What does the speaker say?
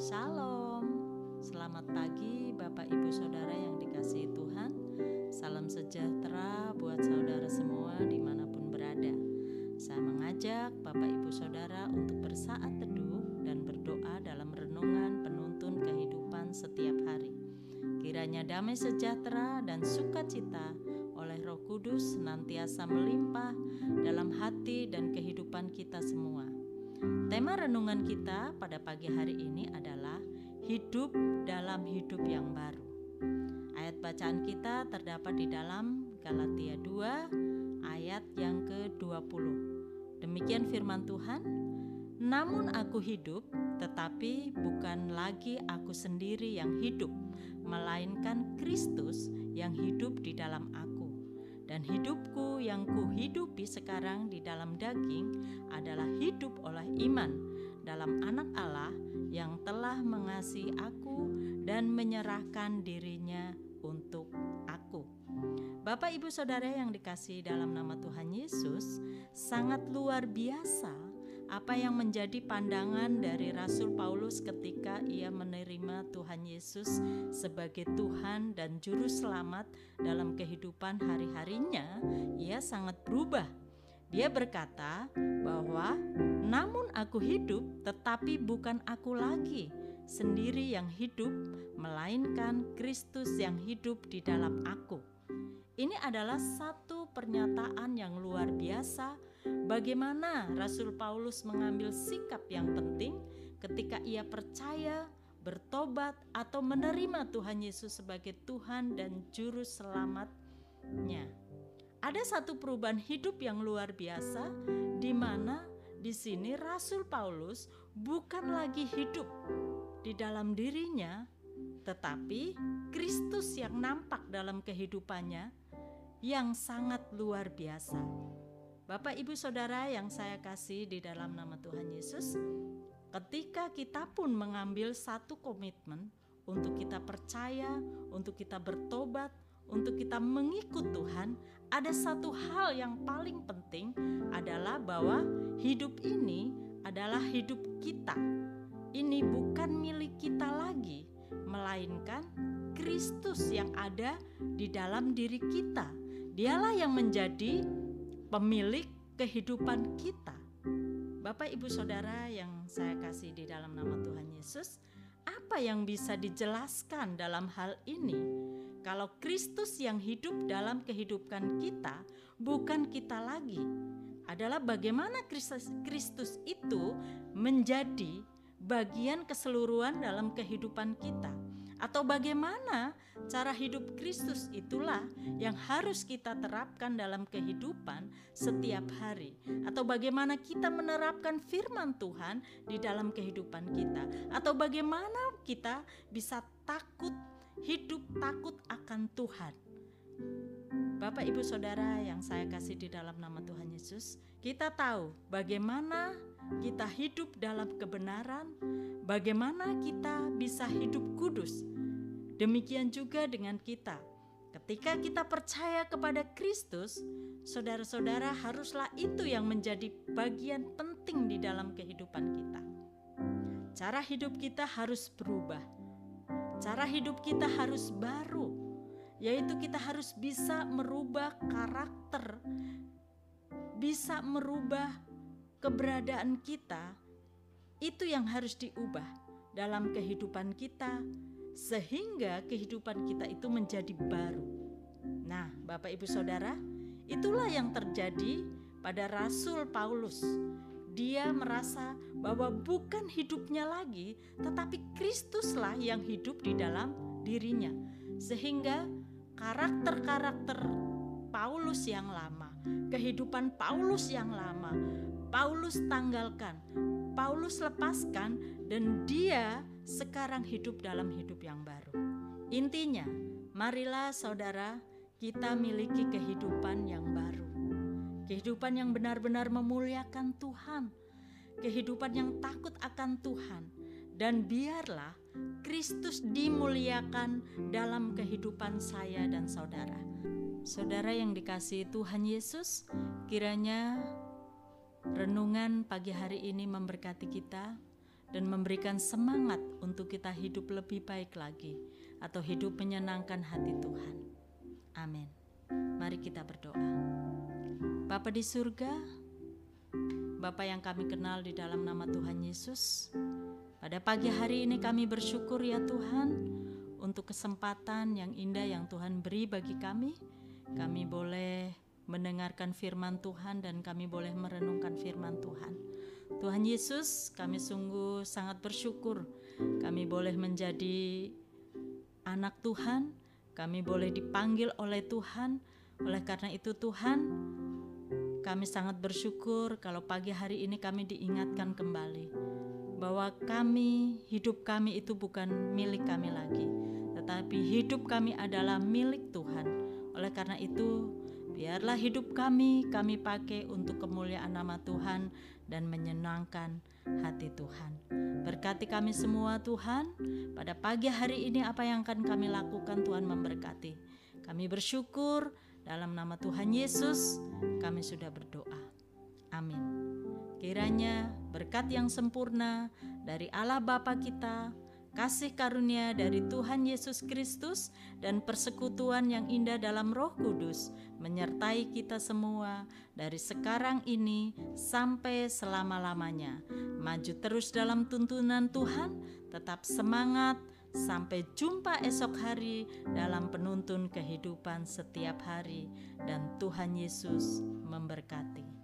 Shalom, selamat pagi Bapak Ibu Saudara yang dikasihi Tuhan. Salam sejahtera buat saudara semua di mana pun berada. Saya mengajak Bapak Ibu Saudara untuk bersaat teduh dan berdoa dalam renungan penuntun kehidupan setiap hari. Kiranya damai sejahtera dan sukacita oleh roh kudus senantiasa melimpah dalam hati dan kehidupan kita semua Tema renungan kita pada pagi hari ini adalah hidup dalam hidup yang baru. Ayat bacaan kita terdapat di dalam Galatia 2 ayat yang ke-20. Demikian firman Tuhan, "Namun aku hidup, tetapi bukan lagi aku sendiri yang hidup, melainkan Kristus yang hidup di dalam aku." Dan hidupku yang kuhidupi sekarang di dalam daging adalah hidup oleh iman dalam anak Allah yang telah mengasihi aku dan menyerahkan dirinya untuk aku. Bapak, ibu, saudara yang dikasih dalam nama Tuhan Yesus, sangat luar biasa apa yang menjadi pandangan dari Rasul Paulus ketika ia menerima Tuhan Yesus sebagai Tuhan dan Juru Selamat dalam kehidupan hari-harinya, ia sangat berubah. Dia berkata bahwa, "Namun aku hidup, tetapi bukan aku lagi sendiri yang hidup, melainkan Kristus yang hidup di dalam aku." Ini adalah satu pernyataan yang luar biasa. Bagaimana Rasul Paulus mengambil sikap yang penting ketika ia percaya, bertobat, atau menerima Tuhan Yesus sebagai Tuhan dan Juru Selamatnya. Ada satu perubahan hidup yang luar biasa, di mana di sini Rasul Paulus bukan lagi hidup di dalam dirinya, tetapi Kristus yang nampak dalam kehidupannya yang sangat luar biasa. Bapak, ibu, saudara yang saya kasih di dalam nama Tuhan Yesus, ketika kita pun mengambil satu komitmen untuk kita percaya, untuk kita bertobat, untuk kita mengikut Tuhan, ada satu hal yang paling penting adalah bahwa hidup ini adalah hidup kita. Ini bukan milik kita lagi, melainkan Kristus yang ada di dalam diri kita Dialah yang menjadi pemilik kehidupan kita. Bapak, ibu, saudara yang saya kasih di dalam nama Tuhan Yesus, apa yang bisa dijelaskan dalam hal ini? Kalau Kristus yang hidup dalam kehidupan kita, bukan kita lagi, adalah bagaimana Kristus, itu menjadi bagian keseluruhan dalam kehidupan kita atau bagaimana cara hidup Kristus itulah yang harus kita terapkan dalam kehidupan setiap hari? Atau bagaimana kita menerapkan firman Tuhan di dalam kehidupan kita? Atau bagaimana kita bisa takut hidup takut akan Tuhan Bapak, ibu, saudara yang saya kasih di dalam nama Tuhan Yesus, kita tahu bagaimana kita hidup dalam kebenaran, bagaimana kita bisa hidup kudus. Demikian juga dengan kita. Ketika kita percaya kepada Kristus, saudara-saudara haruslah itu yang menjadi bagian penting di dalam kehidupan kita. Cara hidup kita harus berubah. Cara hidup kita harus baru, yaitu kita harus bisa merubah karakter, bisa merubah keberadaan kita itu yang harus diubah dalam kehidupan kita, sehingga kehidupan kita itu menjadi baru. Nah, Bapak Ibu Saudara, itulah yang terjadi pada Rasul Paulus. Dia merasa bahwa bukan hidupnya lagi, tetapi Kristuslah yang hidup di dalam dirinya, sehingga karakter-karakter Paulus yang lama, kehidupan Paulus yang lama, Paulus tanggalkan, Paulus lepaskan dan dia sekarang hidup dalam hidup yang baru. Intinya, marilah saudara kita miliki kehidupan yang baru. Kehidupan yang benar-benar memuliakan Tuhan. Kehidupan yang takut akan Tuhan. Dan biarlah Kristus dimuliakan dalam kehidupan saya dan saudara. Saudara yang dikasihi Tuhan Yesus, kiranya Renungan pagi hari ini memberkati kita dan memberikan semangat untuk kita hidup lebih baik lagi atau hidup menyenangkan hati Tuhan. Amin. Mari kita berdoa. Bapa di surga, Bapa yang kami kenal di dalam nama Tuhan Yesus, pada pagi hari ini kami bersyukur ya Tuhan untuk kesempatan yang indah yang Tuhan beri bagi kami. Kami boleh mendengarkan firman Tuhan dan kami boleh merenungkan firman Tuhan. Tuhan Yesus, kami sungguh sangat bersyukur kami boleh menjadi anak Tuhan, kami boleh dipanggil oleh Tuhan. Oleh karena itu Tuhan, kami sangat bersyukur kalau pagi hari ini kami diingatkan kembali bahwa kami, hidup kami itu bukan milik kami lagi, tetapi hidup kami adalah milik Tuhan. Oleh karena itu, biarlah hidup kami kami pakai untuk kemuliaan nama Tuhan dan menyenangkan hati Tuhan. Berkati kami semua Tuhan, pada pagi hari ini apa yang akan kami lakukan Tuhan memberkati. Kami bersyukur dalam nama Tuhan Yesus kami sudah berdoa. Amin. Kiranya berkat yang sempurna dari Allah Bapa kita, kasih karunia dari Tuhan Yesus Kristus, dan persekutuan yang indah dalam Roh Kudus menyertai kita semua dari sekarang ini sampai selama-lamanya. Maju terus dalam tuntunan Tuhan, tetap semangat. Sampai jumpa esok hari dalam penuntun kehidupan setiap hari, dan Tuhan Yesus memberkati.